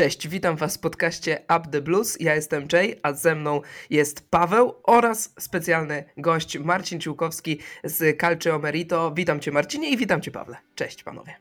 Cześć, witam Was w podcaście Up the Blues. Ja jestem Jay, a ze mną jest Paweł oraz specjalny gość Marcin Ciłkowski z Calcio Merito. Witam Cię Marcinie i witam Cię Pawle. Cześć panowie.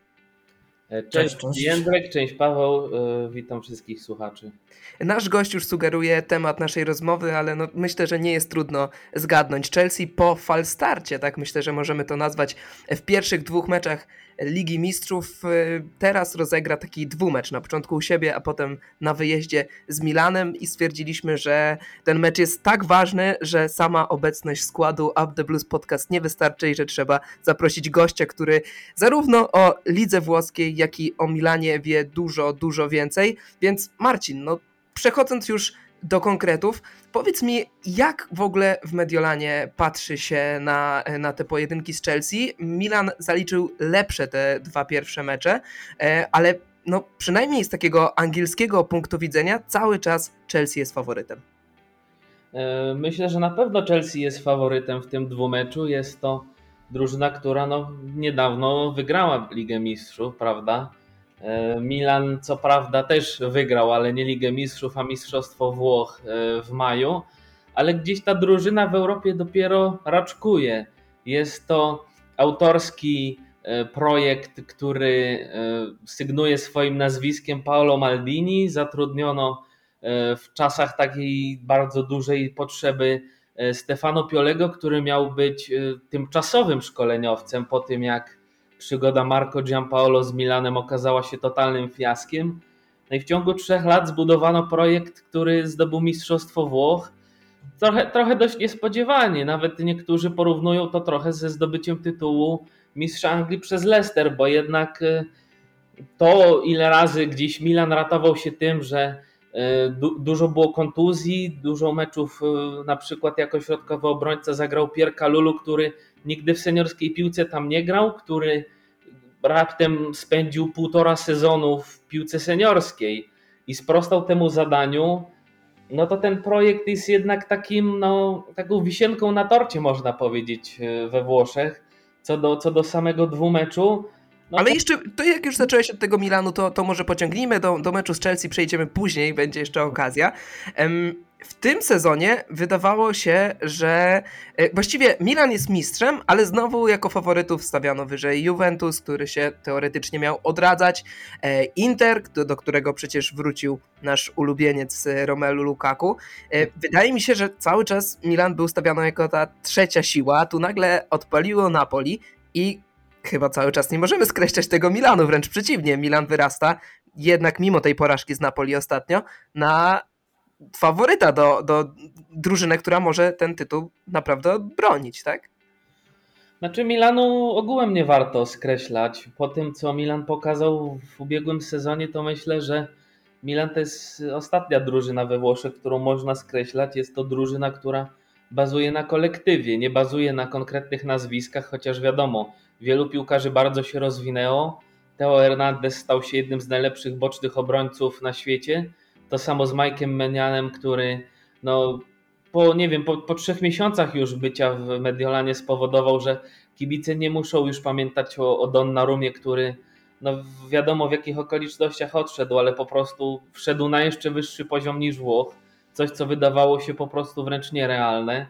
E, cześć, cześć Jędrek, cześć Paweł, e, witam wszystkich słuchaczy. Nasz gość już sugeruje temat naszej rozmowy, ale no myślę, że nie jest trudno zgadnąć. Chelsea po falstarcie, tak myślę, że możemy to nazwać, w pierwszych dwóch meczach Ligi Mistrzów y, teraz rozegra taki dwumecz, na początku u siebie, a potem na wyjeździe z Milanem i stwierdziliśmy, że ten mecz jest tak ważny, że sama obecność składu Up The Blues Podcast nie wystarczy i że trzeba zaprosić gościa, który zarówno o lidze włoskiej, jak i o Milanie wie dużo, dużo więcej, więc Marcin, no przechodząc już do konkretów, powiedz mi, jak w ogóle w Mediolanie patrzy się na, na te pojedynki z Chelsea? Milan zaliczył lepsze te dwa pierwsze mecze, e, ale no, przynajmniej z takiego angielskiego punktu widzenia cały czas Chelsea jest faworytem. E, myślę, że na pewno Chelsea jest faworytem w tym dwumeczu. Jest to drużyna, która no, niedawno wygrała Ligę Mistrzów, prawda? E, Milan co prawda też wygrał, ale nie Ligę Mistrzów, a Mistrzostwo Włoch e, w maju, ale gdzieś ta drużyna w Europie dopiero raczkuje. Jest to autorski e, projekt, który sygnuje swoim nazwiskiem Paolo Maldini. Zatrudniono w czasach takiej bardzo dużej potrzeby Stefano Piolego, który miał być tymczasowym szkoleniowcem po tym, jak przygoda Marco Giampaolo z Milanem okazała się totalnym fiaskiem. No i w ciągu trzech lat zbudowano projekt, który zdobył Mistrzostwo Włoch. Trochę, trochę dość niespodziewanie. Nawet niektórzy porównują to trochę ze zdobyciem tytułu Mistrza Anglii przez Leicester, bo jednak e, to, ile razy gdzieś Milan ratował się tym, że e, du dużo było kontuzji, dużo meczów, e, na przykład jako środkowy obrońca zagrał Pierka Lulu, który nigdy w seniorskiej piłce tam nie grał, który raptem spędził półtora sezonu w piłce seniorskiej i sprostał temu zadaniu, no to ten projekt jest jednak takim, no, taką wisienką na torcie, można powiedzieć, e, we Włoszech. Co do, co do samego dwumeczu, no Ale to... jeszcze, to jak już zacząłeś od tego Milanu, to, to może pociągnijmy do, do meczu z Chelsea, przejdziemy później, będzie jeszcze okazja. Um, w tym sezonie wydawało się, że e, właściwie Milan jest mistrzem, ale znowu jako faworytów stawiano wyżej Juventus, który się teoretycznie miał odradzać, e, Inter, do którego przecież wrócił nasz ulubieniec e, Romelu Lukaku. Wydaje mi się, że cały czas Milan był stawiany jako ta trzecia siła, tu nagle odpaliło Napoli i chyba cały czas nie możemy skreślać tego Milanu, wręcz przeciwnie, Milan wyrasta jednak mimo tej porażki z Napoli ostatnio na faworyta do, do drużyny, która może ten tytuł naprawdę bronić, tak? Znaczy Milanu ogółem nie warto skreślać. Po tym, co Milan pokazał w ubiegłym sezonie, to myślę, że Milan to jest ostatnia drużyna we Włoszech, którą można skreślać. Jest to drużyna, która bazuje na kolektywie, nie bazuje na konkretnych nazwiskach, chociaż wiadomo, wielu piłkarzy bardzo się rozwinęło. Teo Hernandez stał się jednym z najlepszych bocznych obrońców na świecie to samo z Mike'em Menianem, który no, po, nie wiem, po, po trzech miesiącach już bycia w Mediolanie spowodował, że kibice nie muszą już pamiętać o, o Donnarumie, który no wiadomo w jakich okolicznościach odszedł, ale po prostu wszedł na jeszcze wyższy poziom niż Włoch. Coś, co wydawało się po prostu wręcz nierealne.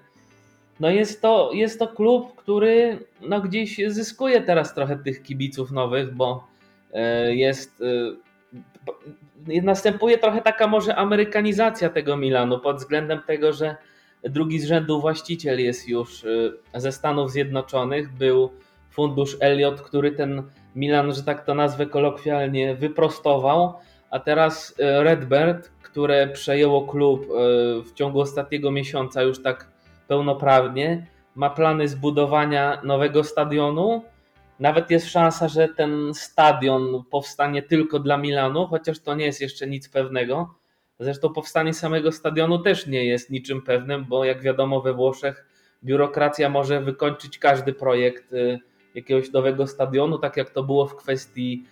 No jest to, jest to klub, który no gdzieś zyskuje teraz trochę tych kibiców nowych, bo e, jest e, następuje trochę taka może amerykanizacja tego Milanu pod względem tego, że drugi z rzędu właściciel jest już y, ze Stanów Zjednoczonych. Był fundusz Elliott, który ten Milan, że tak to nazwę kolokwialnie, wyprostował, a teraz y, Redbird, które przejęło klub y, w ciągu ostatniego miesiąca już tak pełnoprawnie, ma plany zbudowania nowego stadionu nawet jest szansa, że ten stadion powstanie tylko dla Milanu, chociaż to nie jest jeszcze nic pewnego. Zresztą powstanie samego stadionu też nie jest niczym pewnym, bo jak wiadomo we Włoszech biurokracja może wykończyć każdy projekt y, jakiegoś nowego stadionu, tak jak to było w kwestii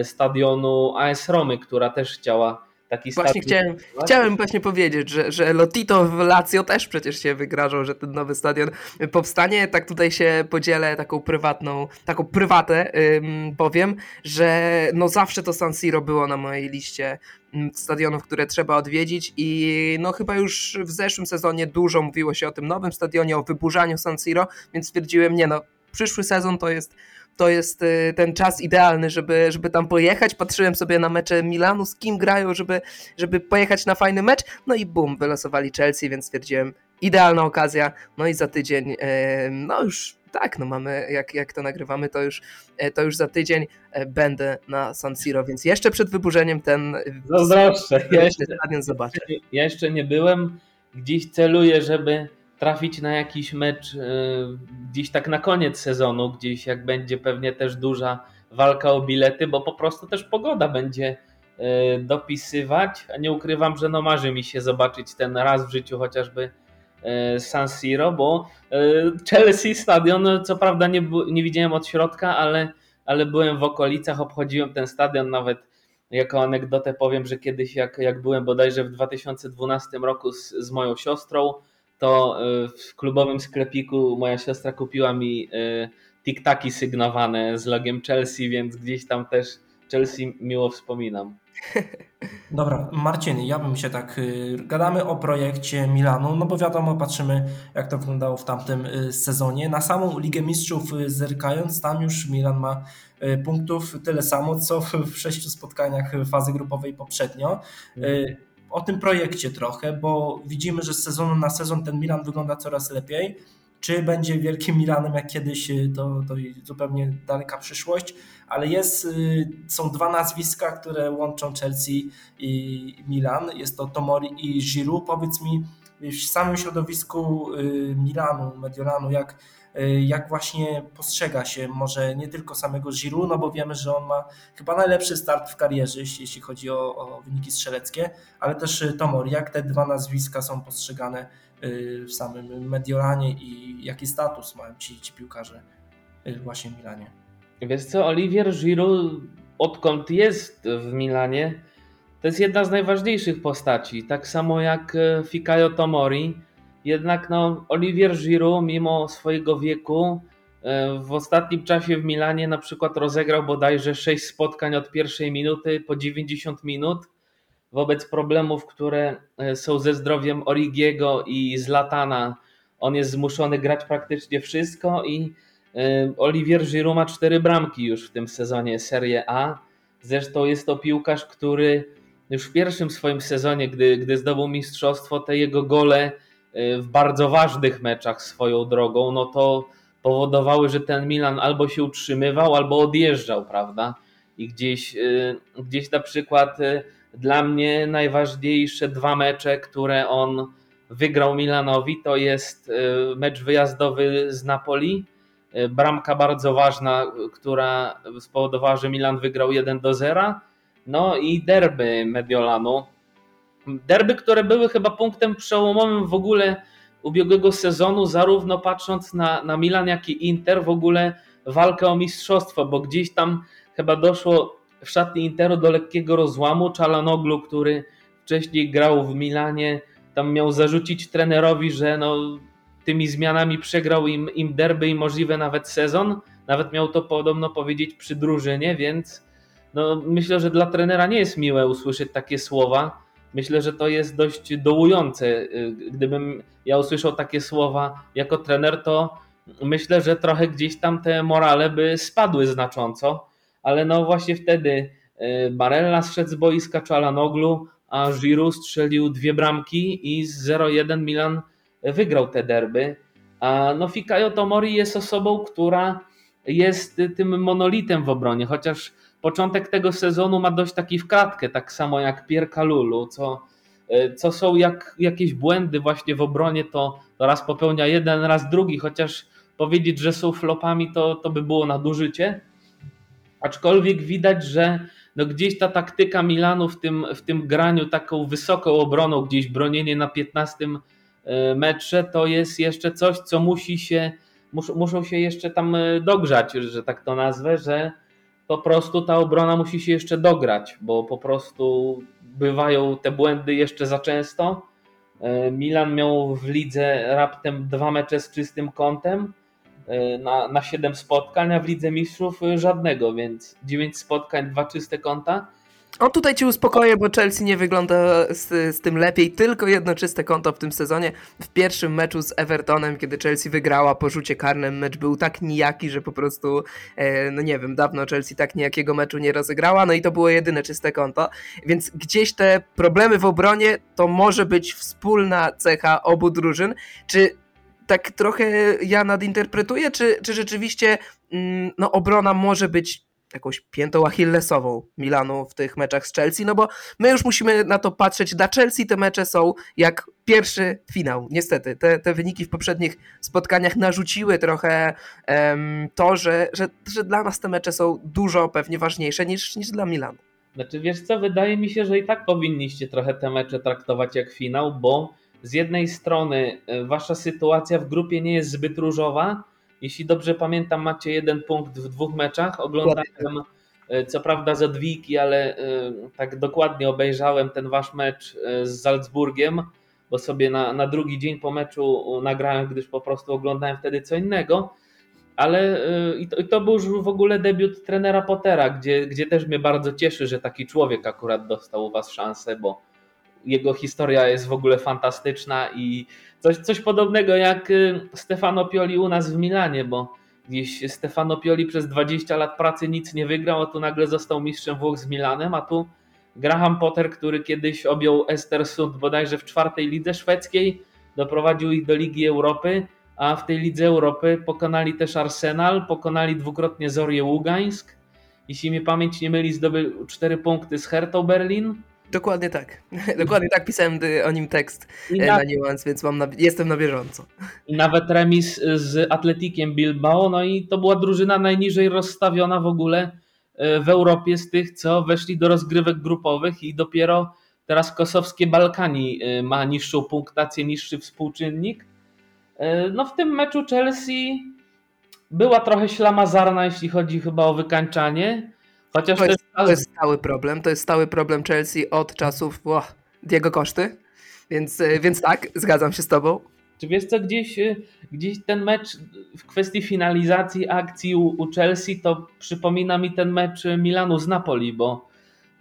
y, stadionu AS Romy, która też chciała taki Właśnie chciałem, chciałem właśnie powiedzieć, że, że Lotito w Lazio też przecież się wygrażał, że ten nowy stadion powstanie. Tak tutaj się podzielę taką prywatną, taką prywatę ym, powiem, że no zawsze to San Siro było na mojej liście stadionów, które trzeba odwiedzić i no chyba już w zeszłym sezonie dużo mówiło się o tym nowym stadionie, o wyburzaniu San Siro, więc stwierdziłem, nie no, przyszły sezon to jest to jest y, ten czas idealny, żeby, żeby tam pojechać. Patrzyłem sobie na mecze Milanu, z kim grają, żeby, żeby pojechać na fajny mecz. No i bum, wylosowali Chelsea, więc stwierdziłem, idealna okazja. No i za tydzień, no już tak, no mamy, jak, jak to nagrywamy, to już, e, to już za tydzień będę na San Siro, więc jeszcze przed wyburzeniem ten Zazdroszczę. Ja jeszcze, stadion zobaczę. Ja jeszcze nie byłem, gdzieś celuję, żeby trafić na jakiś mecz e, gdzieś tak na koniec sezonu, gdzieś jak będzie pewnie też duża walka o bilety, bo po prostu też pogoda będzie dopisywać, a nie ukrywam, że no marzy mi się zobaczyć ten raz w życiu chociażby E, San Siro, bo Chelsea stadion, co prawda nie, nie widziałem od środka, ale, ale byłem w okolicach, obchodziłem ten stadion. Nawet jako anegdotę powiem, że kiedyś jak, jak byłem bodajże w 2012 roku z, z moją siostrą, to e, w klubowym sklepiku moja siostra kupiła mi tiktaki sygnowane z logiem Chelsea, więc gdzieś tam też Chelsea miło wspominam. Dobra, Marcin, ja bym się tak. Y, gadamy o projekcie Milanu, no bo wiadomo, patrzymy, jak to wyglądało w tamtym y, sezonie. Na samą Ligę Mistrzów y, zerkając, tam już Milan ma punktów tyle samo, co w sześciu spotkaniach fazy grupowej poprzednio. O tym projekcie trochę, bo widzimy, że z sezonu na sezon ten Milan wygląda coraz lepiej. Czy będzie wielkim Milanem jak kiedyś, to, to zupełnie daleka przyszłość, ale jest, y, są dwa nazwiska, które łączą Chelsea i Milan. Jest to Tomori i Giroud. Powiedz mi, w samym środowisku y, Milanu, Mediolanu, jak, y, jak właśnie postrzega się może nie tylko samego Giroud, no bo wiemy, że on ma chyba najlepszy start w karierze, jeśli chodzi o, o wyniki strzeleckie, ale też Tomori. Jak te dwa nazwiska są postrzegane w samym Mediolanie i jaki status mają ci, ci piłkarze właśnie w Milanie? Wiesz co, Olivier Giroud odkąd jest w Milanie, to jest jedna z najważniejszych postaci. Tak samo jak Fikayo Tomori. Jednak no, Olivier Giroud mimo swojego wieku e, w ostatnim czasie w Milanie na przykład rozegrał bodajże 6 spotkań od pierwszej minuty po 90 minut wobec problemów, które e, są ze zdrowiem Origiego i Zlatana. On jest zmuszony grać praktycznie wszystko i Olivier Giroud ma cztery bramki już w tym sezonie Serie A. Zresztą jest to piłkarz, który już w pierwszym swoim sezonie, gdy, gdy zdobył mistrzostwo, te jego gole w bardzo ważnych meczach swoją drogą, no to powodowały, że ten Milan albo się utrzymywał, albo odjeżdżał, prawda? I gdzieś, y, gdzieś na przykład y, dla mnie najważniejsze dwa mecze, które on wygrał Milanowi, to jest mecz wyjazdowy z Napoli bramka bardzo ważna, która spowodowała, że Milan wygrał 1 do 0. No i derby Mediolanu. Derby, które były chyba punktem przełomowym w ogóle ubiegłego sezonu, zarówno patrząc na, na Milan, jak i Inter, w ogóle walkę o mistrzostwo, bo gdzieś tam chyba doszło w szatni Interu do lekkiego rozłamu. Czalanoglu, który wcześniej grał w Milanie, tam miał zarzucić trenerowi, że no, tymi zmianami przegrał im, im derby i możliwe nawet sezon. Nawet miał to podobno powiedzieć przy drużynie, więc no, myślę, że dla trenera nie jest miłe usłyszeć takie słowa. Myślę, że to jest dość dołujące. Gdybym ja usłyszał takie słowa jako trener, to myślę, że trochę gdzieś tam te morale by spadły znacząco, ale no właśnie wtedy y, Barella zszedł z boiska Czalanoglu, a Giroud strzelił dwie bramki i z 0-1 Milan wygrał te derby. A no Fikayo Tomori jest osobą, która jest tym monolitem w obronie, chociaż początek tego sezonu ma dość taki w kratkę, tak samo jak Pierre Kalulu, co, co są jak, jakieś błędy właśnie w obronie, to, to raz popełnia jeden, raz drugi, chociaż powiedzieć, że są flopami, to, to by było nadużycie. Aczkolwiek widać, że no gdzieś ta taktyka Milanu w tym, w tym graniu taką wysoką obroną, gdzieś bronienie na 15 E, metrze, to jest jeszcze coś, co musi się, mus, muszą się jeszcze tam e, dogrzać, że tak to nazwę, że po prostu ta obrona musi się jeszcze dograć, bo po prostu bywają te błędy jeszcze za często. Milan miał w lidze raptem dwa mecze z czystym kątem na, na 7 spotkań, a w Lidze Mistrzów żadnego, więc 9 spotkań, dwa czyste kąta. O tutaj ci uspokoję, bo Chelsea nie wygląda z, z, tym lepiej. Tylko jedno czyste konto w tym sezonie. W pierwszym meczu z Evertonem, kiedy Chelsea wygrała po rzucie karnym, mecz był tak nijaki, że po prostu, e, no nie wiem, dawno Chelsea tak nijakiego meczu nie rozegrała. No i to było jedyne czyste konto. Więc gdzieś te problemy w obronie to może być wspólna cecha obu drużyn. Czy tak trochę ja nadinterpretuję, czy, czy rzeczywiście mm, no, obrona może być jakąś piętą achillesową Milanu w tych meczach z Chelsea, no bo my już musimy na to patrzeć. Dla Chelsea te mecze są jak pierwszy finał. Niestety, te, te wyniki w poprzednich spotkaniach narzuciły trochę um, to, że, że, że dla nas te mecze są dużo pewnie ważniejsze niż, niż dla Milanu. Znaczy wiesz co, wydaje mi się, że i tak powinniście trochę te mecze traktować jak finał, bo z jednej strony e, wasza sytuacja w grupie nie jest zbyt różowa, jeśli dobrze pamiętam, macie jeden punkt w dwóch meczach. Oglądałem e, co prawda z odwiki, ale e, tak dokładnie obejrzałem ten wasz mecz e, z Salzburgiem, bo sobie na, na drugi dzień po meczu nagrałem, gdyż po prostu oglądałem wtedy co innego. Ale i to, i to był już w ogóle debiut trenera Pottera, gdzie, gdzie też mnie bardzo cieszy, że taki człowiek akurat dostał u was szansę, bo jego historia jest w ogóle fantastyczna i coś, coś podobnego jak y, Stefano Pioli u nas w Milanie, bo gdzieś Stefano Pioli przez 20 lat pracy nic nie wygrał, a tu nagle został mistrzem Włoch z Milanem, a tu Graham Potter, który kiedyś objął Estersund bodajże w czwartej lidze szwedzkiej, doprowadził ich do Ligi Europy, a w tej Lidze Europy pokonali też Arsenal, pokonali dwukrotnie Zorię Ługańsk. Jeśli mi pamięć nie myli, zdobył 4 punkty z Hertą Berlin, Dokładnie tak. Dokładnie tak pisałem o nim tekst I e, na, na więc mam na, jestem na bieżąco. I nawet remis z Atletikiem Bilbao, no i to była drużyna najniżej rozstawiona w ogóle e, w Europie z tych, co weszli do rozgrywek grupowych i dopiero teraz kosowskie Balkani e, ma niższą punktację, niższy współczynnik. No w tym meczu Chelsea była trochę ślamazarna, jeśli chodzi chyba o wykańczanie. Chociaż to jest, to jest stały problem. To jest stały problem Chelsea od czasów oh, Diego Koszty. Więc, e, więc tak, zgadzam się z tobą. Czy wiesz co, gdzieś, e, gdzieś ten mecz w kwestii finalizacji akcji u, u Chelsea to przypomina mi ten mecz Milanu z Napoli, bo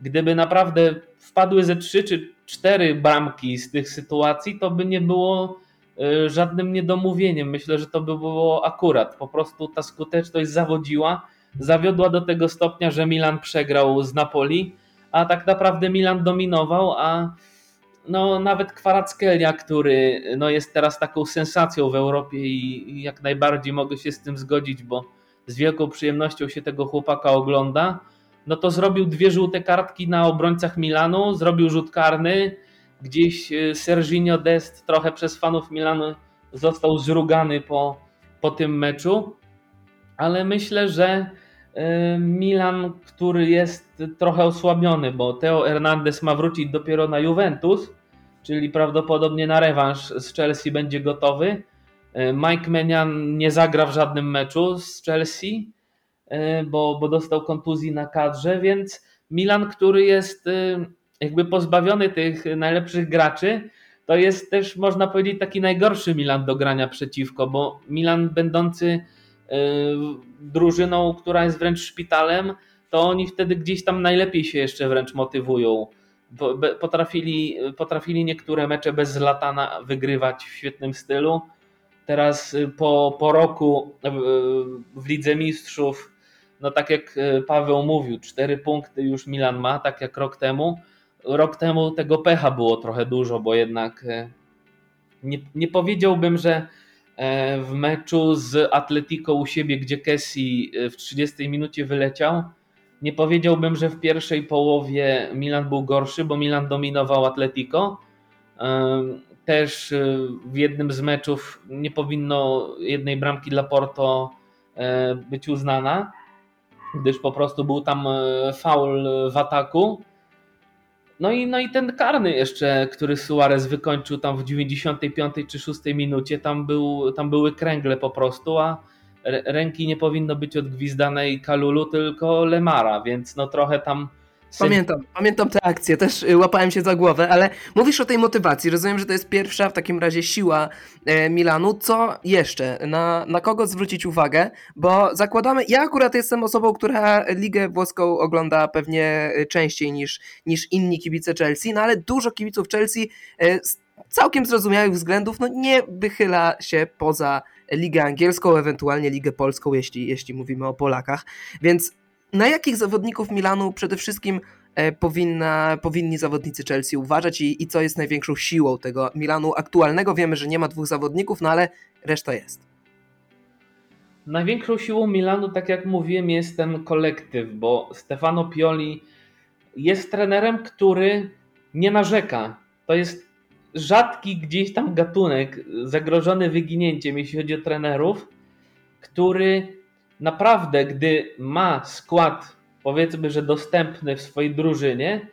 gdyby naprawdę wpadły ze trzy czy cztery bramki z tych sytuacji, to by nie było e, żadnym niedomówieniem. Myślę, że to by było akurat. Po prostu ta skuteczność zawodziła zawiodła do tego stopnia, że Milan przegrał z Napoli, a tak naprawdę Milan dominował, a no, nawet Kwarackelia, który no, jest teraz taką sensacją w Europie i jak najbardziej mogę się z tym zgodzić, bo z wielką przyjemnością się tego chłopaka ogląda, no to zrobił dwie żółte kartki na obrońcach Milanu, zrobił rzut karny, gdzieś y, Serginio Dest trochę przez fanów Milanu został zrugany po, po tym meczu, ale myślę, że E, Milan, który jest trochę osłabiony, bo Teo Hernandez ma wrócić dopiero na Juventus, czyli prawdopodobnie na rewanż z Chelsea będzie gotowy. E, Mike Menian nie zagra w żadnym meczu z Chelsea, e, bo, bo dostał kontuzji na kadrze, więc Milan, który jest jakby pozbawiony tych najlepszych graczy, to jest też można powiedzieć taki najgorszy Milan do grania przeciwko, bo Milan będący drużyną, która jest wręcz szpitalem, to oni wtedy gdzieś tam najlepiej się jeszcze wręcz motywują. Potrafili, potrafili niektóre mecze bez Zlatana wygrywać w świetnym stylu. Teraz y, po, po roku w Lidze Mistrzów, no tak jak y, Paweł mówił, cztery punkty już Milan ma, tak jak rok temu. Rok temu tego pecha było trochę dużo, bo jednak y, nie, nie powiedziałbym, że w meczu z Atletico u siebie, gdzie Kessi e, w 30 minucie wyleciał. Nie powiedziałbym, że w pierwszej połowie Milan był gorszy, bo Milan dominował Atletico. E, też w jednym z meczów nie powinno jednej bramki dla Porto być uznana, gdyż po prostu był tam faul w ataku no i, no i ten karny jeszcze, który Suarez wykończył tam w 95 czy 6 minucie, tam, był, tam były kręgle po prostu, a ręki nie powinno być odgwizdanej Kalulu, tylko Lemara, więc no trochę tam Pamiętam, pamiętam tę akcję, też y, łapałem się za głowę, ale mówisz o tej motywacji. Rozumiem, że to jest pierwsza w takim razie siła e, Milanu. Co jeszcze? Na, na kogo zwrócić uwagę? Bo zakładamy, ja akurat jestem osobą, która Ligę Włoską ogląda pewnie y, częściej niż, niż inni kibice Chelsea, no ale dużo kibiców Chelsea e, z całkiem zrozumiałych względów no nie wychyla się poza Ligę Angielską, ewentualnie Ligę Polską, jeśli, jeśli mówimy o Polakach. Więc na jakich zawodników Milanu przede wszystkim e, powinna, powinni zawodnicy Chelsea uważać i, i co jest największą siłą tego Milanu aktualnego? Wiemy, że nie ma dwóch zawodników, no ale reszta jest. Największą siłą Milanu, tak jak mówiłem, jest ten kolektyw, bo Stefano Pioli jest trenerem, który nie narzeka. To jest rzadki gdzieś tam gatunek zagrożony wyginięciem, jeśli chodzi o trenerów, który naprawdę, gdy ma skład, powiedzmy, że dostępny w swojej drużynie,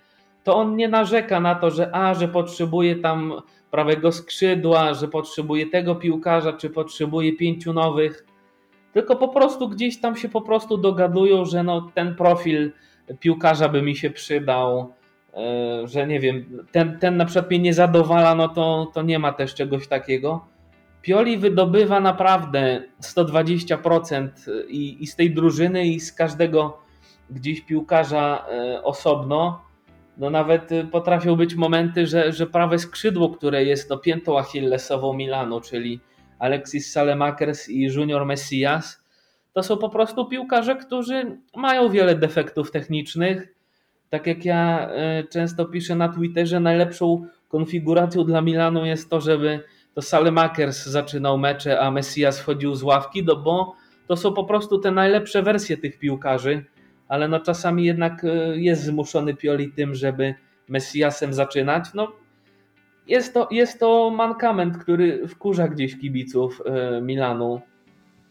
to on nie narzeka na to, że a, że potrzebuje tam prawego skrzydła, że potrzebuje tego piłkarza, czy potrzebuje pięciu nowych, tylko po prostu gdzieś tam się po prostu dogadują, że no, ten profil piłkarza by mi się przydał, e, że nie wiem, ten, ten na przykład mnie nie zadowala, no to, to nie ma też czegoś takiego. Pioli wydobywa naprawdę 120% i, i z tej drużyny, i z każdego gdzieś piłkarza e, osobno. No nawet potrafią być momenty, że, że prawe skrzydło, które jest no, piętą achillesową Milanu, czyli Alexis Salemakers i Junior Messias, to są po prostu piłkarze, którzy mają wiele defektów technicznych. Tak jak ja często piszę na Twitterze, najlepszą konfiguracją dla Milanu jest to, żeby to Salemakers zaczynał mecze, a Messias wchodził z ławki, no bo to są po prostu te najlepsze wersje tych piłkarzy, ale no czasami jednak e, jest zmuszony Pioli tym, żeby Messiasem zaczynać. No, jest, to, jest to mankament, który wkurza gdzieś kibiców e, Milanu.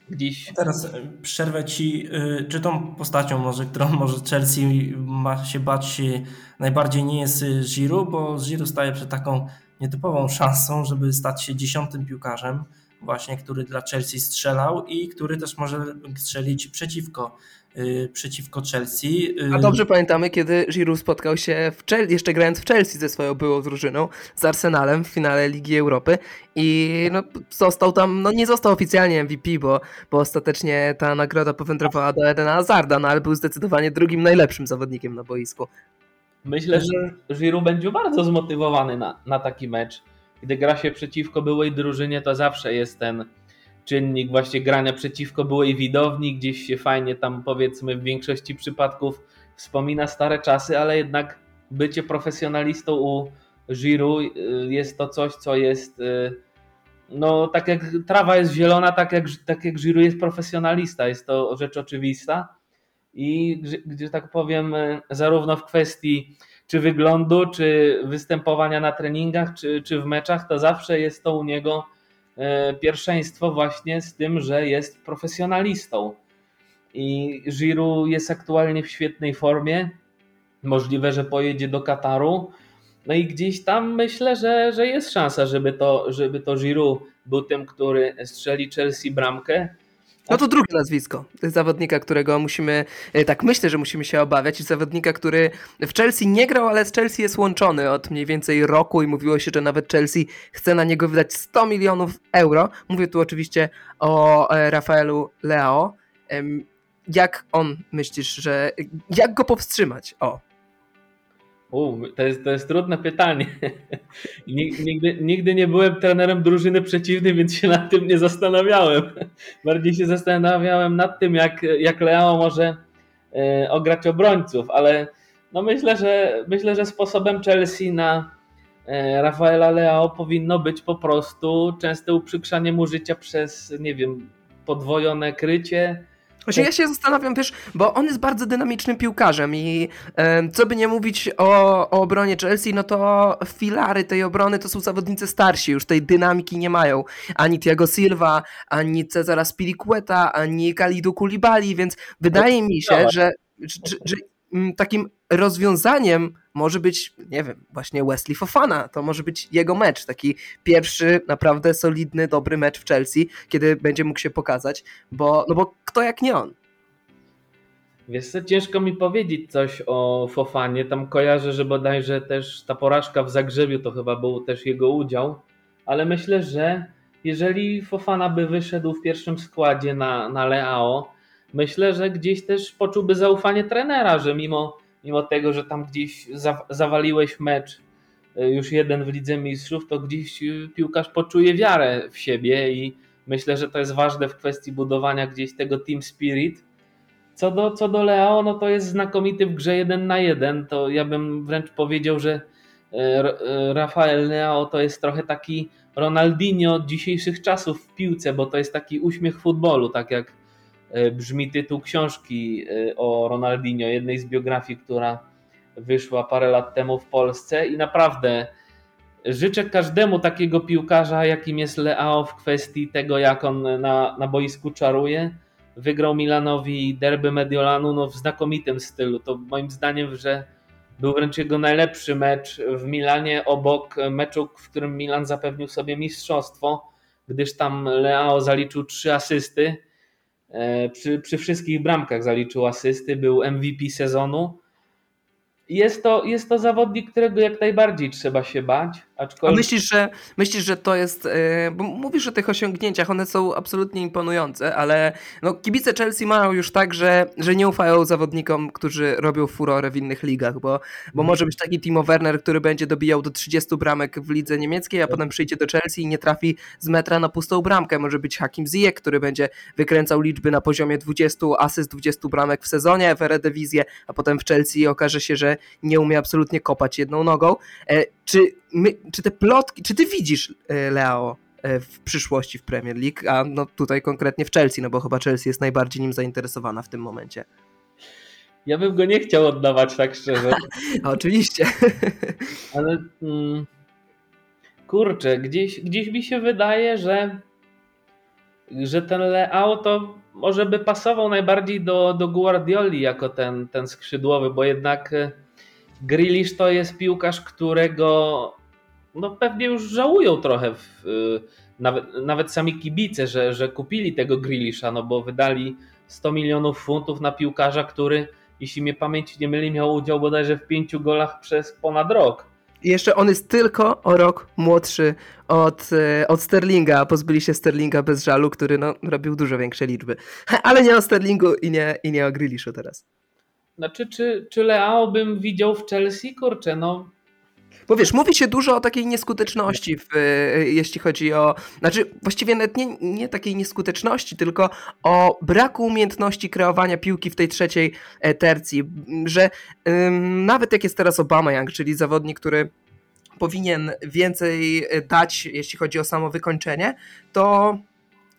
Gdzieś... Teraz e, przerwę ci, czy tą postacią może, którą może Chelsea ma się bać najbardziej nie jest Giroud, bo Giroud staje przed taką nietypową szansą, żeby stać się dziesiątym piłkarzem, właśnie, który dla Chelsea strzelał i który też może strzelić przeciwko, yy, przeciwko Chelsea. Yy. A dobrze pamiętamy, kiedy Giroud spotkał się w Chelsea, jeszcze grając w Chelsea ze swoją byłą drużyną, z Arsenalem w finale Ligi Europy i no, został tam, no nie został oficjalnie MVP, bo, bo ostatecznie ta nagroda powędrowała do Edena Hazarda, no ale był zdecydowanie drugim najlepszym zawodnikiem na boisku. Myślę, że Giroud będzie bardzo zmotywowany na, na taki mecz. Gdy gra się przeciwko byłej drużynie, to zawsze jest ten czynnik właśnie grania przeciwko byłej widowni, gdzieś się fajnie tam powiedzmy w większości przypadków wspomina stare czasy, ale jednak bycie profesjonalistą u Giroud y, jest to coś, co jest y, no tak jak trawa jest zielona, tak jak, tak jak Giroud jest profesjonalista, jest to rzecz oczywista i gdzie tak powiem, e, zarówno w kwestii czy wyglądu, czy występowania na treningach, czy, czy w meczach, to zawsze jest to u niego e, pierwszeństwo właśnie z tym, że jest profesjonalistą. I Giroud jest aktualnie w świetnej formie. Możliwe, że pojedzie do Kataru. No i gdzieś tam myślę, że, że jest szansa, żeby to, żeby to Giroud był tym, który strzeli Chelsea bramkę. No to drugie nazwisko zawodnika, którego musimy, e, tak myślę, że musimy się obawiać. Zawodnika, który w Chelsea nie grał, ale z Chelsea jest łączony od mniej więcej roku i mówiło się, że nawet Chelsea chce na niego wydać 100 milionów euro. Mówię tu oczywiście o e, Rafaelu Leao. Jak on myślisz, że. Jak go powstrzymać? O. U, to, jest, to jest trudne pytanie. Nigdy, nigdy nie byłem trenerem drużyny przeciwnej, więc się nad tym nie zastanawiałem. Bardziej się zastanawiałem nad tym, jak, jak Leo może e, ograć obrońców, ale no myślę, że myślę, że sposobem Chelsea na e, Rafaela Leao powinno być po prostu częste uprzykrzanie mu życia przez, nie wiem, podwojone krycie, Właśnie ja się zastanawiam, wiesz, bo on jest bardzo dynamicznym piłkarzem i e, co by nie mówić o, o obronie Chelsea, no to filary tej obrony to są zawodnicy starsi, już tej dynamiki nie mają. Ani Thiago Silva, ani Cezara Spilicueta, ani Kalidu Kulibali, więc wydaje mi się, że, że, że takim rozwiązaniem może być, nie wiem, właśnie Wesley Fofana. To może być jego mecz, taki pierwszy naprawdę solidny, dobry mecz w Chelsea, kiedy będzie mógł się pokazać, bo, no bo kto jak nie on? Wiesz co, ciężko mi powiedzieć coś o Fofanie. Tam kojarzę, że bodajże też ta porażka w Zagrzebiu to chyba był też jego udział, ale myślę, że jeżeli Fofana by wyszedł w pierwszym składzie na, na Leao, myślę, że gdzieś też poczułby zaufanie trenera, że mimo, mimo tego, że tam gdzieś za, zawaliłeś mecz y, już jeden w Lidze Mistrzów, to gdzieś y, piłkarz poczuje wiarę w siebie i myślę, że to jest ważne w kwestii budowania gdzieś tego team spirit. Co do, co do Leao, no to jest znakomity w grze jeden na jeden. To ja bym wręcz powiedział, że y, Rafael Leao to jest trochę taki Ronaldinho dzisiejszych czasów w piłce, bo to jest taki uśmiech futbolu, tak jak e, brzmi tytuł książki e, o Ronaldinho, jednej z biografii, która wyszła parę lat temu w Polsce i naprawdę życzę każdemu takiego piłkarza, jakim jest Leao w kwestii tego, jak on na, na boisku czaruje. Wygrał Milanowi derby Mediolanu no, w znakomitym stylu. To moim zdaniem, że był wręcz jego najlepszy mecz w Milanie obok meczu, w którym Milan zapewnił sobie mistrzostwo, gdyż tam Leao zaliczył trzy asysty. E, przy, przy wszystkich bramkach zaliczył asysty, był MVP sezonu jest to, jest to zawodnik, którego jak najbardziej trzeba się bać. Aczkolwiek... A myślisz, że myślisz, że to jest. Yy, bo mówisz o tych osiągnięciach, one są absolutnie imponujące, ale no, kibice Chelsea mają już tak, że, że nie ufają zawodnikom, którzy robią furorę w innych ligach, bo, bo mhm. może być taki Timo Werner, który będzie dobijał do 30 bramek w lidze niemieckiej, a tak. potem przyjdzie do Chelsea i nie trafi z metra na pustą bramkę. Może być Hakim Ziyech, który będzie wykręcał liczby na poziomie 20 asyst, 20 bramek w sezonie w Eredivisie, a potem w Chelsea okaże się, że nie umie absolutnie kopać jedną nogą. E, czy, my, czy te plotki, czy ty widzisz e, Leo e, w przyszłości w Premier League, a no tutaj konkretnie w Chelsea, no bo chyba Chelsea jest najbardziej nim zainteresowana w tym momencie. Ja bym go nie chciał oddawać tak szczerze. oczywiście. Ale mm, kurczę, gdzieś, gdzieś mi się wydaje, że że ten Leao to może by pasował najbardziej do, do Guardioli jako ten, ten skrzydłowy, bo jednak Grealish to jest piłkarz, którego no pewnie już żałują trochę, w, y, nawet, nawet sami kibice, że, że kupili tego Grealisha, no bo wydali 100 milionów funtów na piłkarza, który, jeśli mnie pamięć nie myli, miał udział bodajże w pięciu golach przez ponad rok. I jeszcze on jest tylko o rok młodszy od, y, od Sterlinga. Pozbyli się Sterlinga bez żalu, który no, robił dużo większe liczby. Ale nie o Sterlingu i nie, i nie o Grealishu teraz. Znaczy, czy, czy Leao bym widział w Chelsea? Kurczę, no bo wiesz, mówi się dużo o takiej nieskuteczności, w, jeśli chodzi o. Znaczy, właściwie nawet nie, nie takiej nieskuteczności, tylko o braku umiejętności kreowania piłki w tej trzeciej e, tercji. Że ym, nawet jak jest teraz Obama Young, czyli zawodnik, który powinien więcej e, dać, jeśli chodzi o samo wykończenie, to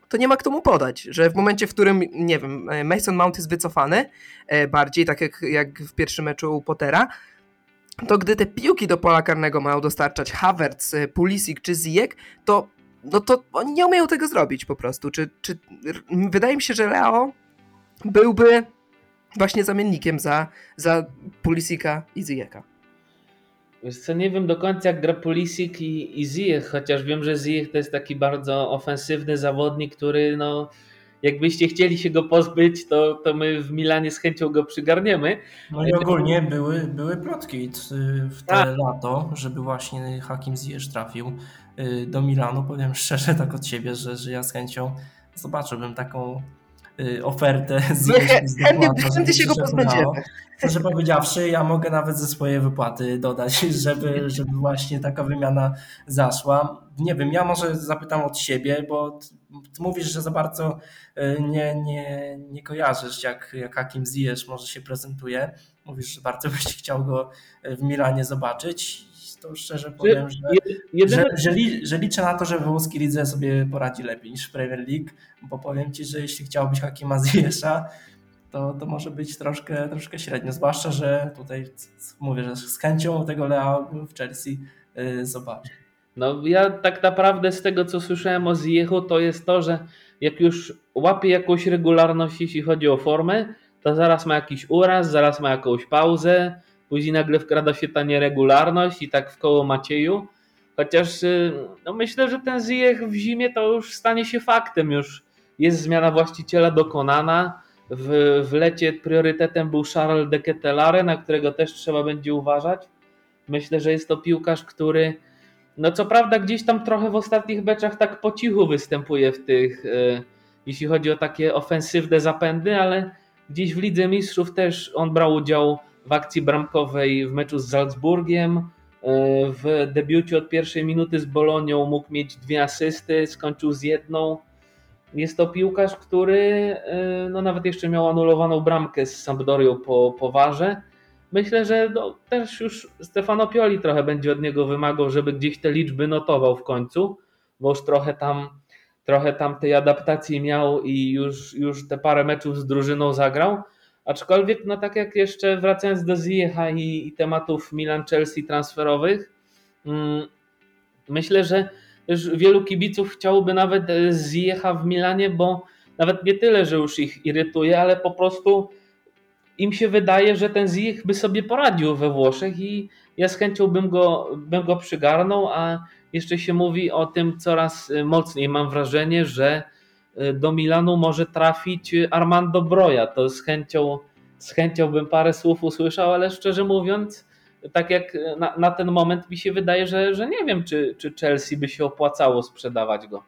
to nie ma kto mu podać, że w momencie, w którym, nie wiem, e, Mason Mount jest wycofany, e, bardziej tak jak, jak w pierwszym meczu u Pottera, to gdy te piłki do pola karnego mają dostarczać Havertz, e, Pulisic czy Ziyech, to no to oni nie umieją tego zrobić po prostu. Czy, czy, wydaje mi się, że Leo byłby właśnie zamiennikiem za, za Pulisika i Ziyecha. Wiesz co, nie wiem do końca jak gra Pulisic i, i Ziyech, chociaż wiem, że Ziyech to jest taki bardzo ofensywny zawodnik, który no jakbyście chcieli się go pozbyć, to, to my w Milanie z chęcią go przygarniemy. No i ogólnie były, były plotki w te A. Tak. lato, żeby właśnie Hakim Ziyech trafił y, do Milanu. Powiem szczerze tak od siebie, że, że ja z chęcią zobaczyłbym taką ofertę z Chętnie się go pozbędziemy. Szczerze powiedziawszy, ja mogę nawet ze swojej wypłaty dodać, żeby, żeby właśnie taka wymiana zaszła. Nie wiem, ja może zapytam od siebie, bo ty mówisz, że za bardzo y, nie, nie, nie kojarzysz, jak, jak Hakim Ziyech może się prezentuje. Mówisz, że bardzo byś chciał go w Milanie zobaczyć to szczerze powiem, że, jedyne... że, że, li, że, liczę na to, że w włoskiej lidze sobie poradzi lepiej niż w Premier League, bo powiem Ci, że jeśli chciałbyś Hakima Ziyesza, to, to może być troszkę, troszkę średnio, zwłaszcza, że tutaj mówię, że z chęcią tego Lea w Chelsea yy, zobaczę. No ja tak naprawdę z tego, co słyszałem o Ziyechu, to jest to, że jak już łapie jakąś regularność, jeśli chodzi o formę, to zaraz ma jakiś uraz, zaraz ma jakąś pauzę, później nagle wkrada się ta nieregularność i tak w koło Macieju. Chociaż y, no myślę, że ten Ziyech w zimie to już stanie się faktem, już jest zmiana właściciela dokonana. w, w lecie priorytetem był Charles de Ketelare, na którego też trzeba będzie uważać. Myślę, że jest to piłkarz, który no co prawda gdzieś tam trochę w ostatnich meczach tak po cichu występuje w tych, e, jeśli chodzi o takie ofensywne zapędy, ale gdzieś w Lidze Mistrzów też on brał udział w akcji bramkowej w meczu z Salzburgiem. E, w debiucie od pierwszej minuty z Bolonią mógł mieć dwie asysty, skończył z jedną. Jest to piłkarz, który e, no nawet jeszcze miał anulowaną bramkę z Sampdorią po, po warze. Myślę, że no, też już Stefano Pioli trochę będzie od niego wymagał, żeby gdzieś te liczby notował w końcu, bo już trochę tam, trochę tam tej adaptacji miał i już, już te parę meczów z drużyną zagrał. Aczkolwiek, no tak jak jeszcze wracając do Ziecha i, i tematów Milan-Chelsea transferowych, mm, myślę, że już wielu kibiców chciałoby nawet Ziecha w Milanie, bo nawet nie tyle, że już ich irytuje, ale po prostu im się wydaje, że ten Ziyech by sobie poradził we Włoszech i ja z chęcią bym go, bym go przygarnął, a jeszcze się mówi o tym coraz mocniej. Mam wrażenie, że e, do Milanu może trafić Armando Broja. To z chęcią, z chęcią bym parę słów usłyszał, ale szczerze mówiąc, tak jak na, na ten moment mi się wydaje, że, że nie wiem, czy, czy Chelsea by się opłacało sprzedawać go.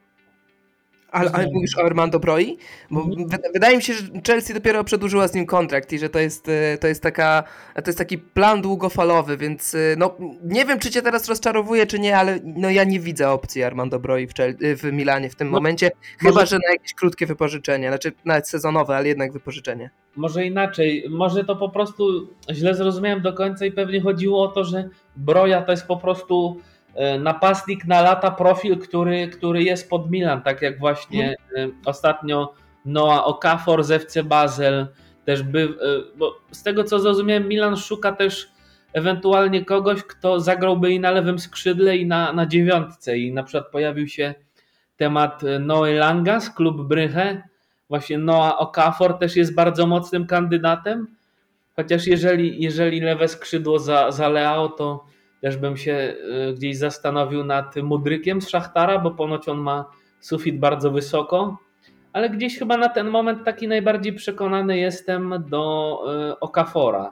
Ale, ale mówisz o Armando Broi? Bo mhm. wydaje mi się, że Chelsea dopiero przedłużyła z nim kontrakt i że to jest, e, to jest, taka, to jest taki plan długofalowy, więc e, no, nie wiem, czy cię teraz rozczarowuje, czy nie, ale no, ja nie widzę opcji Armando Broi w, Chelsea, w Milanie w tym no, momencie, chyba, może... że na jakieś krótkie wypożyczenie, znaczy nawet sezonowe, ale jednak wypożyczenie. Może inaczej, może to po prostu źle zrozumiałem do końca i pewnie chodziło o to, że Broja to jest po prostu napastnik na lata profil, który, który jest pod Milan, tak jak właśnie hmm. ostatnio Noah Okafor z FC Basel też by, e, bo z tego co zrozumiałem Milan szuka też ewentualnie kogoś, kto zagrałby i na lewym skrzydle i na, na dziewiątce. I na przykład pojawił się temat Noe Langas, klub Bryche, właśnie Noah Okafor też jest bardzo mocnym kandydatem, chociaż jeżeli, jeżeli lewe skrzydło za, za Leao, to też bym się y, gdzieś zastanowił nad Mudrykiem z Szachtara, bo ponoć on ma sufit bardzo wysoko, ale gdzieś chyba na ten moment taki najbardziej przekonany jestem do y, Okafora.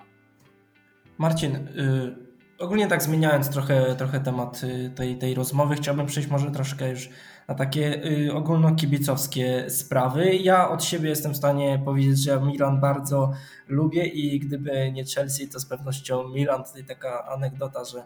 Marcin, y, ogólnie tak zmieniając trochę, trochę temat tej, tej rozmowy, chciałbym przejść może troszkę już na takie y, ogólnokibicowskie sprawy. Ja od siebie jestem w stanie powiedzieć, że Milan bardzo lubię i gdyby nie Chelsea, to z pewnością Milan. Tutaj taka anegdota, że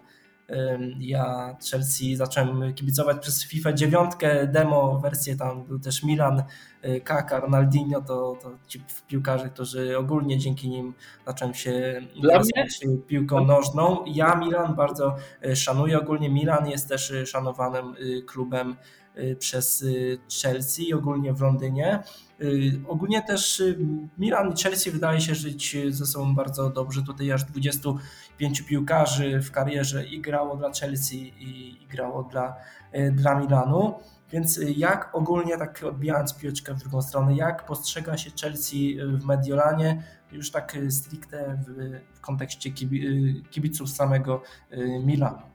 ja Chelsea zacząłem kibicować przez FIFA 9, demo wersję, tam był też Milan, y, Kaka, Ronaldinho, to, to ci piłkarze, którzy ogólnie dzięki nim zacząłem się interesować piłką nożną. Ja Milan bardzo y, szanuję, ogólnie Milan jest też szanowanym klubem Y, przez y, Chelsea, ogólnie w Londynie. Y, ogólnie też Milan i Chelsea wydaje się żyć ze sobą bardzo dobrze. Tutaj aż 25 piłkarzy w karierze i grało dla Chelsea i, i grało dla, dla Milanu. Więc jak ogólnie, tak odbijając piłeczkę w drugą stronę, jak postrzega się Chelsea w Mediolanie, już tak stricte w, w kontekście kibiców samego Milanu?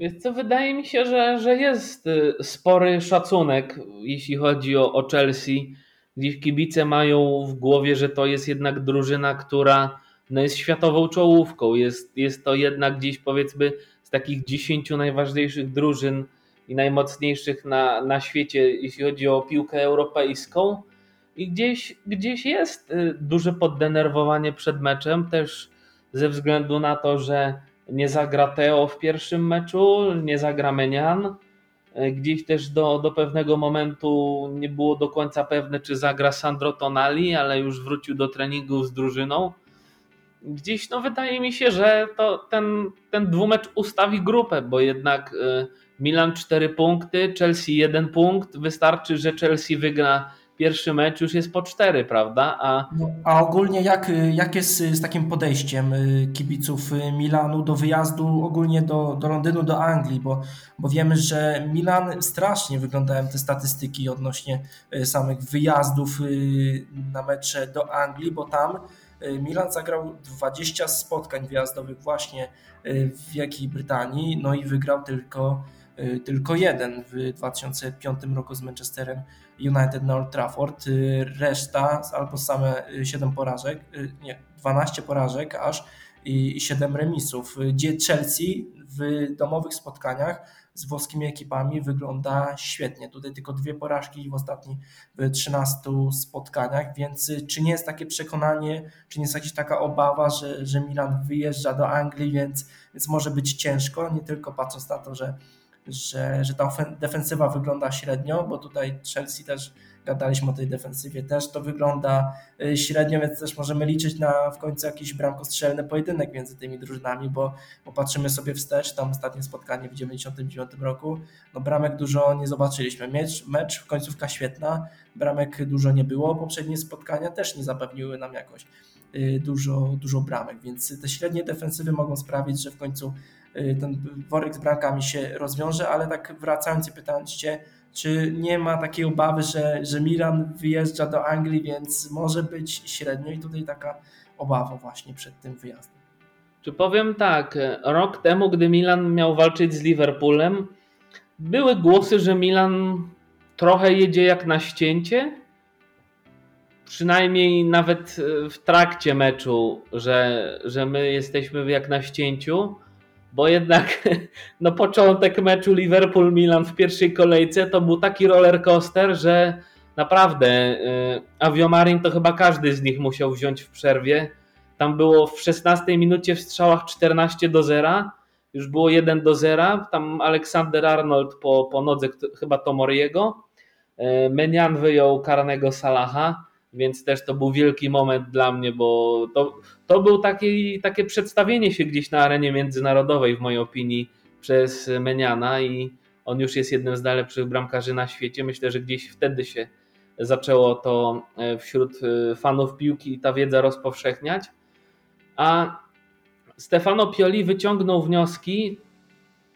Więc co wydaje mi się, że, że jest y, spory szacunek, jeśli chodzi o, o Chelsea. Gdzieś kibice mają w głowie, że to jest jednak drużyna, która no jest światową czołówką. Jest, jest to jednak gdzieś powiedzmy z takich dziesięciu najważniejszych drużyn i najmocniejszych na, na świecie, jeśli chodzi o piłkę europejską. I gdzieś, gdzieś jest y, duże poddenerwowanie przed meczem, też ze względu na to, że nie zagra Teo w pierwszym meczu, nie zagra Menian. E, gdzieś też do, do pewnego momentu nie było do końca pewne, czy zagra Sandro Tonali, ale już wrócił do treningu z drużyną. Gdzieś no wydaje mi się, że to ten, ten dwumecz ustawi grupę, bo jednak e, Milan 4 punkty, Chelsea 1 punkt. Wystarczy, że Chelsea wygra pierwszy mecz już jest po cztery, prawda? A, no, a ogólnie jak, jak jest z takim podejściem y, kibiców y, Milanu do wyjazdu ogólnie do, do Londynu, do Anglii, bo, bo wiemy, że Milan strasznie wyglądają te statystyki odnośnie y, samych wyjazdów na mecze do Anglii, bo tam Milan zagrał 20 spotkań wyjazdowych właśnie w Wielkiej Brytanii, no i wygrał tylko tylko jeden w 2005 roku z Manchesterem United na Old Trafford. Reszta albo same 7 porażek, nie, 12 porażek aż i 7 remisów. Gdzie Chelsea w domowych spotkaniach z włoskimi ekipami wygląda świetnie. Tutaj tylko dwie porażki w ostatnich 13 spotkaniach, więc czy nie jest takie przekonanie, czy nie jest jakaś taka obawa, że, że Milan wyjeżdża do Anglii, więc, więc może być ciężko, nie tylko patrząc na to, że, że, że ta defensywa wygląda średnio, bo tutaj Chelsea też gadaliśmy o tej defensywie, też to wygląda y, średnio, więc też możemy liczyć na w końcu jakiś bramkostrzelny pojedynek między tymi drużynami, bo popatrzymy sobie wstecz, tam ostatnie spotkanie w 99 roku, no bramek dużo nie zobaczyliśmy, mecz, mecz końcówka świetna, bramek dużo nie było, poprzednie spotkania też nie zapewniły nam jakoś y, dużo, dużo bramek, więc te średnie defensywy mogą sprawić, że w końcu ten worek z bramkami się rozwiąże, ale tak wracając i pytając Cię, czy nie ma takiej obawy, że, że Milan wyjeżdża do Anglii, więc może być średnio i tutaj taka obawa właśnie przed tym wyjazdem. Czy powiem tak, rok temu, gdy Milan miał walczyć z Liverpoolem, były głosy, że Milan trochę jedzie jak na ścięcie. Przynajmniej nawet w trakcie meczu, że, że my jesteśmy jak na ścięciu bo jednak no, początek meczu Liverpool-Milan w pierwszej kolejce to był taki roller coaster, że naprawdę y, Aviomarin to chyba każdy z nich musiał wziąć w przerwie. Tam było w 16 minucie w strzałach 14 do 0, już było 1 do 0. Tam Aleksander Arnold po, po nodze chyba Tomoriego. Y, Menian wyjął karnego Salaha więc też to był wielki moment dla mnie, bo to, to był taki, takie przedstawienie się gdzieś na arenie międzynarodowej, w mojej opinii, przez Meniana i on już jest jednym z najlepszych bramkarzy na świecie. Myślę, że gdzieś wtedy się zaczęło to e, wśród e, fanów piłki ta wiedza rozpowszechniać. A Stefano Pioli wyciągnął wnioski,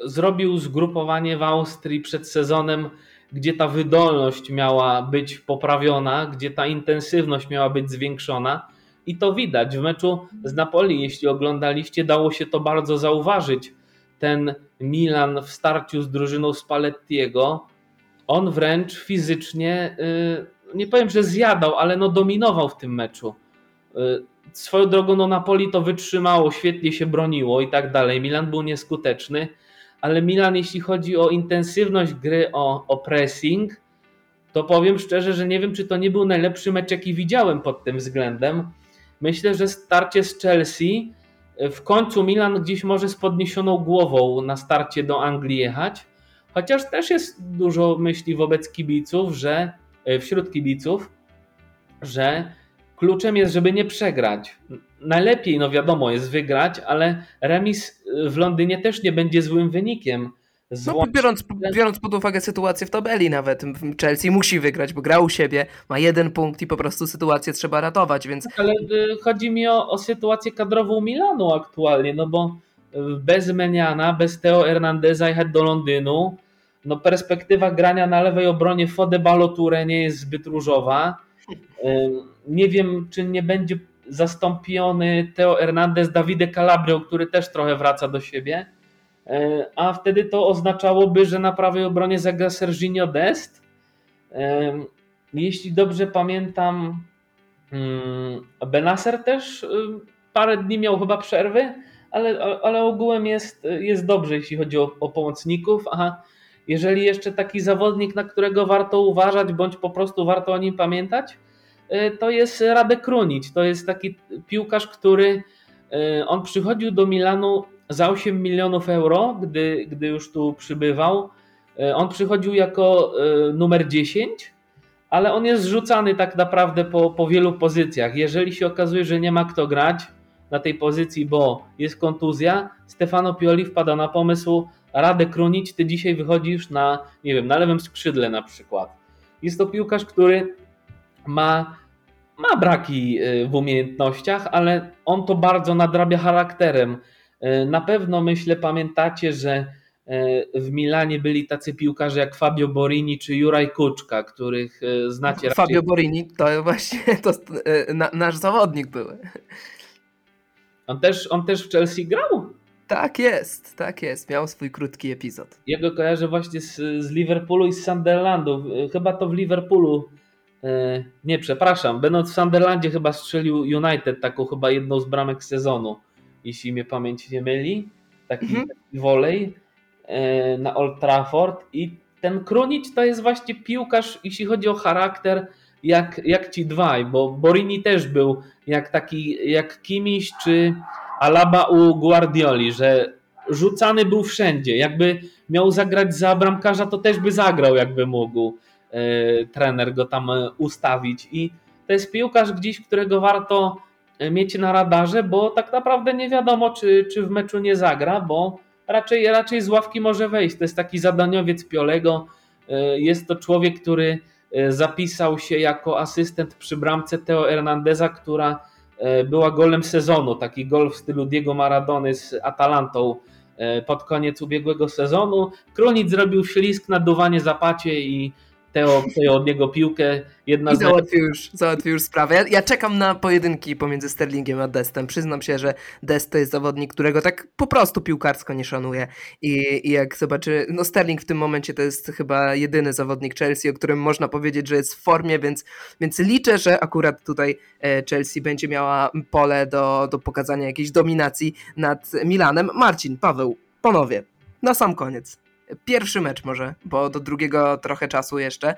zrobił zgrupowanie w Austrii przed sezonem gdzie ta wydolność miała być poprawiona, gdzie ta intensywność miała być zwiększona. I to widać w meczu z Napoli. Jeśli oglądaliście, dało się to bardzo zauważyć. Ten Milan w starciu z drużyną Spallettiego, on wręcz fizycznie, y, nie powiem, że zjadał, ale no dominował w tym meczu. Y, swoją drogą, no Napoli to wytrzymało, świetnie się broniło i tak dalej. Milan był nieskuteczny ale Milan, jeśli chodzi o intensywność gry, o, o pressing, to powiem szczerze, że nie wiem, czy to nie był najlepszy mecz, jaki widziałem pod tym względem. Myślę, że starcie z Chelsea, w końcu Milan gdzieś może z podniesioną głową na starcie do Anglii jechać, chociaż też jest dużo myśli wobec kibiców, że e, wśród kibiców, że kluczem jest, żeby nie przegrać. Najlepiej, no wiadomo, jest wygrać, ale remis w Londynie też nie będzie złym wynikiem. No, biorąc, biorąc pod uwagę sytuację w tabeli nawet, Chelsea musi wygrać, bo gra u siebie, ma jeden punkt i po prostu sytuację trzeba ratować, więc... Ale y, chodzi mi o, o sytuację kadrową Milanu aktualnie, no bo y, bez Meniana, bez Teo Hernandeza jechać do Londynu, no perspektywa grania na lewej obronie Fode Baloture nie jest zbyt różowa. Y, nie wiem, czy nie będzie zastąpiony Teo Hernandez Davide Calabrio, który też trochę wraca do siebie. E, a wtedy to oznaczałoby, że na prawej obronie zagra Serginio Dest. E, jeśli dobrze pamiętam, mm, Benacer też y, parę dni miał chyba przerwy, ale, ale ogółem jest, jest dobrze, jeśli chodzi o, o pomocników. A jeżeli jeszcze taki zawodnik, na którego warto uważać, bądź po prostu warto o nim pamiętać, E, to jest Radek Krunić. To jest taki piłkarz, który e, on przychodził do Milanu za 8 milionów euro, gdy, gdy już tu przybywał. E, on przychodził jako numer 10, ale on jest zrzucany tak naprawdę po, po wielu pozycjach. Jeżeli się okazuje, że nie ma kto grać na tej pozycji, bo jest kontuzja, Stefano Pioli wpada na pomysł, Radek Krunić, ty dzisiaj wychodzisz na, nie wiem, na lewym skrzydle na przykład. Jest to piłkarz, który ma, ma braki y, w umiejętnościach, ale on to bardzo nadrabia charakterem. Y, na pewno myślę, pamiętacie, że y, w Milanie byli tacy piłkarze jak Fabio Borini czy Juraj Kuczka, których znacie. Fabio raczej... Borini to właśnie to na, nasz zawodnik był. On też, on też w Chelsea grał? Tak jest, tak jest. Miał swój krótki epizod. Jego kojarzę właśnie z, z Liverpoolu i z Sunderlandu. Chyba to w Liverpoolu. E, nie, przepraszam. Będąc w Sunderlandzie chyba strzelił United taką chyba jedną z bramek sezonu, jeśli mnie pamięć nie myli. Taki, Mhm. taki wolej e, na Old Trafford i ten Krunic to jest właśnie piłkarz, jeśli chodzi o charakter, jak, jak ci dwaj, bo Borini też był jak taki, jak Kimiś czy Alaba u Guardioli, że rzucany był wszędzie. Jakby miał zagrać za bramkarza, to też by zagrał, jakby mógł trener go tam e, ustawić. I to jest piłkarz gdzieś, którego warto e, mieć na radarze, bo tak naprawdę nie wiadomo, czy, czy w meczu nie zagra, bo raczej, raczej z ławki może wejść. To jest taki zadaniowiec Piolego. E, Jest to człowiek, który e, zapisał się jako asystent przy bramce Teo Hernandeza, która e, była golem sezonu. Taki gol w stylu Diego Maradony z Atalantą e, pod koniec ubiegłego sezonu. Kronic zrobił ślisk na duwanie zapacie i Teo przejął od niego piłkę. Jedna I załatwił już, załatwił już sprawę. Ja, ja czekam na pojedynki pomiędzy Sterlingiem a Destem. Przyznam się, że Dest to jest zawodnik, którego tak po prostu piłkarsko nie szanuję. I, I jak zobaczy, no Sterling w tym momencie to jest chyba jedyny zawodnik Chelsea, o którym można powiedzieć, że jest w formie, więc, więc liczę, że akurat tutaj e, Chelsea będzie miała pole do, do pokazania jakiejś dominacji nad Milanem. Marcin, Paweł, panowie, na sam koniec. Pierwszy mecz może, bo do drugiego trochę czasu jeszcze,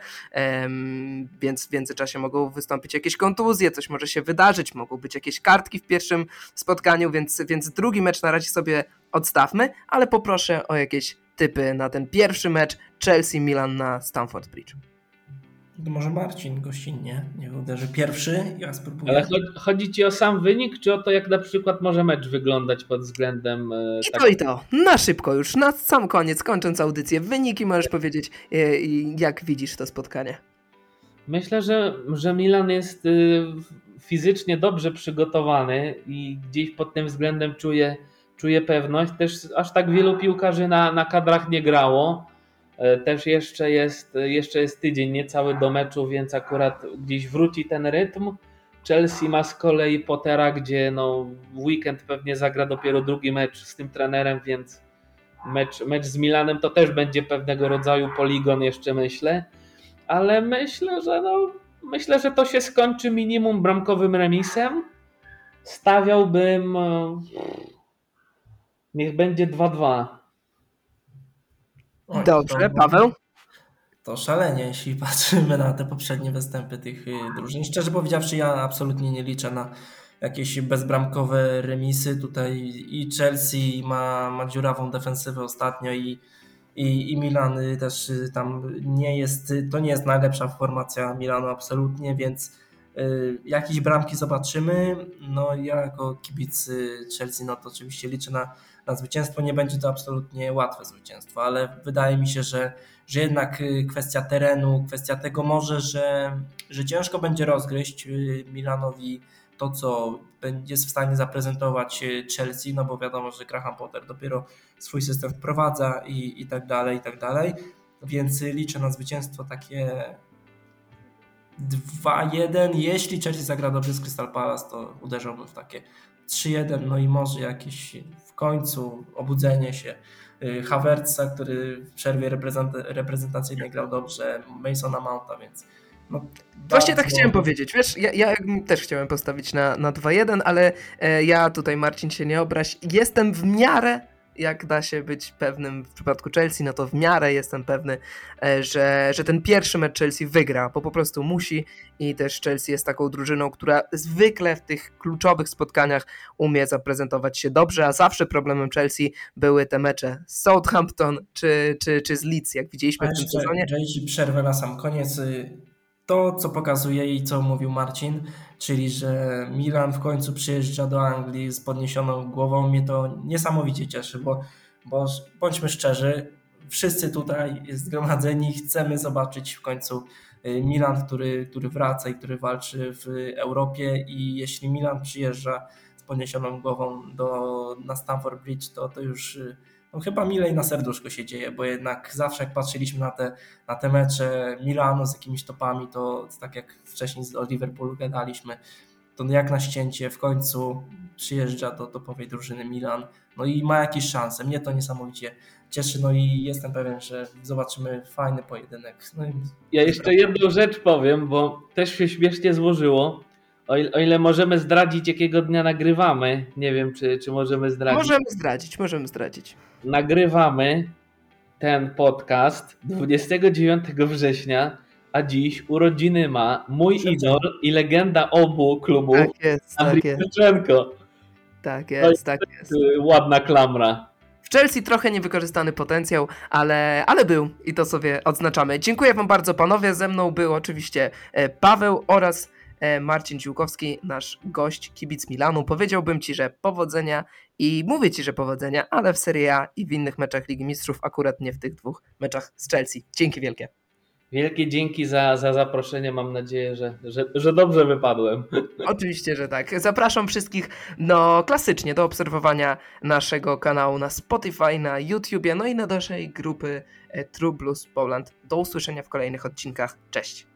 więc w międzyczasie mogą wystąpić jakieś kontuzje, coś może się wydarzyć, mogą być jakieś kartki w pierwszym spotkaniu, więc, więc drugi mecz na razie sobie odstawmy, ale poproszę o jakieś typy na ten pierwszy mecz Chelsea-Milan na Stamford Bridge. To może Marcin gościnnie, nie uderzy pierwszy, ja spróbuję. Ale chodzi, chodzi ci o sam wynik, czy o to, jak na przykład może mecz wyglądać pod względem. e, I tak- to i to, na szybko już, na sam koniec, kończąc audycję, wyniki możesz powiedzieć, e, jak widzisz to spotkanie. Myślę, że, że Milan jest y, fizycznie dobrze przygotowany i gdzieś pod tym względem czuje, czuje pewność. Też aż tak wielu piłkarzy na, na kadrach nie grało. E, Też jeszcze jest, jeszcze jest tydzień niecały do meczu, więc akurat gdzieś wróci ten rytm. Chelsea ma z kolei Pottera, gdzie no, weekend pewnie zagra dopiero drugi mecz z tym trenerem, więc mecz, mecz z Milanem to też będzie pewnego rodzaju poligon jeszcze myślę ale myślę, że no, myślę, że to się skończy minimum bramkowym remisem. Stawiałbym e, niech będzie 2-2. Oj, Dobrze, to- Paweł? To szalenie, jeśli patrzymy na te poprzednie występy tych y, drużyn. Szczerze powiedziawszy, ja absolutnie nie liczę na jakieś bezbramkowe remisy. Tutaj i Chelsea ma, ma dziurawą defensywę ostatnio i, i, i Milan y, też y, tam nie jest, to nie jest najlepsza formacja Milanu absolutnie, więc y, jakieś bramki zobaczymy. No ja jako kibic Chelsea, no to oczywiście liczę na, na zwycięstwo. Nie będzie to absolutnie łatwe zwycięstwo, ale wydaje mi się, że że jednak y, kwestia terenu, kwestia tego może, że, że ciężko będzie rozgryźć y, Milanowi to, co będzie w stanie zaprezentować y, Chelsea, no bo wiadomo, że Graham Potter dopiero swój system wprowadza i, i tak dalej, i tak dalej. Więc liczę na zwycięstwo takie 2-1. Jeśli Chelsea zagra dobrze z Crystal Palace, to uderzałbym w takie 3-1, no i może jakieś końcu obudzenie się. Y, Havertza, który w przerwie reprezent- reprezentacyjnej grał dobrze, Masona Mounta, więc no, Właśnie tak chciałem powiedzieć, wiesz, ja, ja też chciałem postawić na, na 2-1, ale e, ja tutaj, Marcin, się nie obraź, jestem w miarę, jak da się być pewnym w przypadku Chelsea, no to w miarę jestem pewny, e, że, że ten pierwszy mecz Chelsea wygra, bo po prostu musi i też Chelsea jest taką drużyną, która zwykle w tych kluczowych spotkaniach umie zaprezentować się dobrze, a zawsze problemem Chelsea były te mecze z Southampton czy, czy, czy z Leeds, jak widzieliśmy A w tym sezonie. jeśli przerwę na sam koniec, y, to co pokazuje i co mówił Marcin, czyli że Milan w końcu przyjeżdża do Anglii z podniesioną głową, mnie to niesamowicie cieszy, bo, bo bądźmy szczerzy, wszyscy tutaj zgromadzeni chcemy zobaczyć w końcu y, Milan, który, który wraca i który walczy w Europie. I jeśli Milan przyjeżdża z podniesioną głową do, na Stamford Bridge, to to już y, no chyba milej na serduszko się dzieje, bo jednak zawsze jak patrzyliśmy na te, na te mecze Milanu z jakimiś topami, to tak jak wcześniej z- Liverpoolu gadaliśmy, to jak na ścięcie w końcu przyjeżdża do topowej drużyny Milan, no i ma jakieś szanse. Mnie to niesamowicie cieszy, no i jestem pewien, że zobaczymy fajny pojedynek. No Ja jeszcze jedną rzecz powiem, bo też się śmiesznie złożyło. O ile, o ile możemy zdradzić, jakiego dnia nagrywamy, nie wiem, czy, czy możemy zdradzić. Możemy zdradzić, możemy zdradzić. Nagrywamy ten podcast 29 września, a dziś urodziny ma mój Przecież. idol i legenda obu klubów, Tak jest, tak Andrzej jest, tak jest, tak jest. Y, Ładna klamra. W Chelsea trochę niewykorzystany potencjał, ale, ale był i to sobie odznaczamy. Dziękuję Wam bardzo, panowie. Ze mną był oczywiście e, Paweł oraz Marcin Dziłkowski, nasz gość, kibic Milanu. Powiedziałbym Ci, że powodzenia i mówię Ci, że powodzenia, ale w Serie A i w innych meczach Ligi Mistrzów, akurat nie w tych dwóch meczach z Chelsea. Dzięki wielkie. Wielkie dzięki za, za zaproszenie. Mam nadzieję, że, że, że dobrze wypadłem. Oczywiście, że tak. Zapraszam wszystkich no klasycznie do obserwowania naszego kanału na Spotify, na YouTubie, no i na naszej grupy e, True Blues Poland. Do usłyszenia w kolejnych odcinkach. Cześć.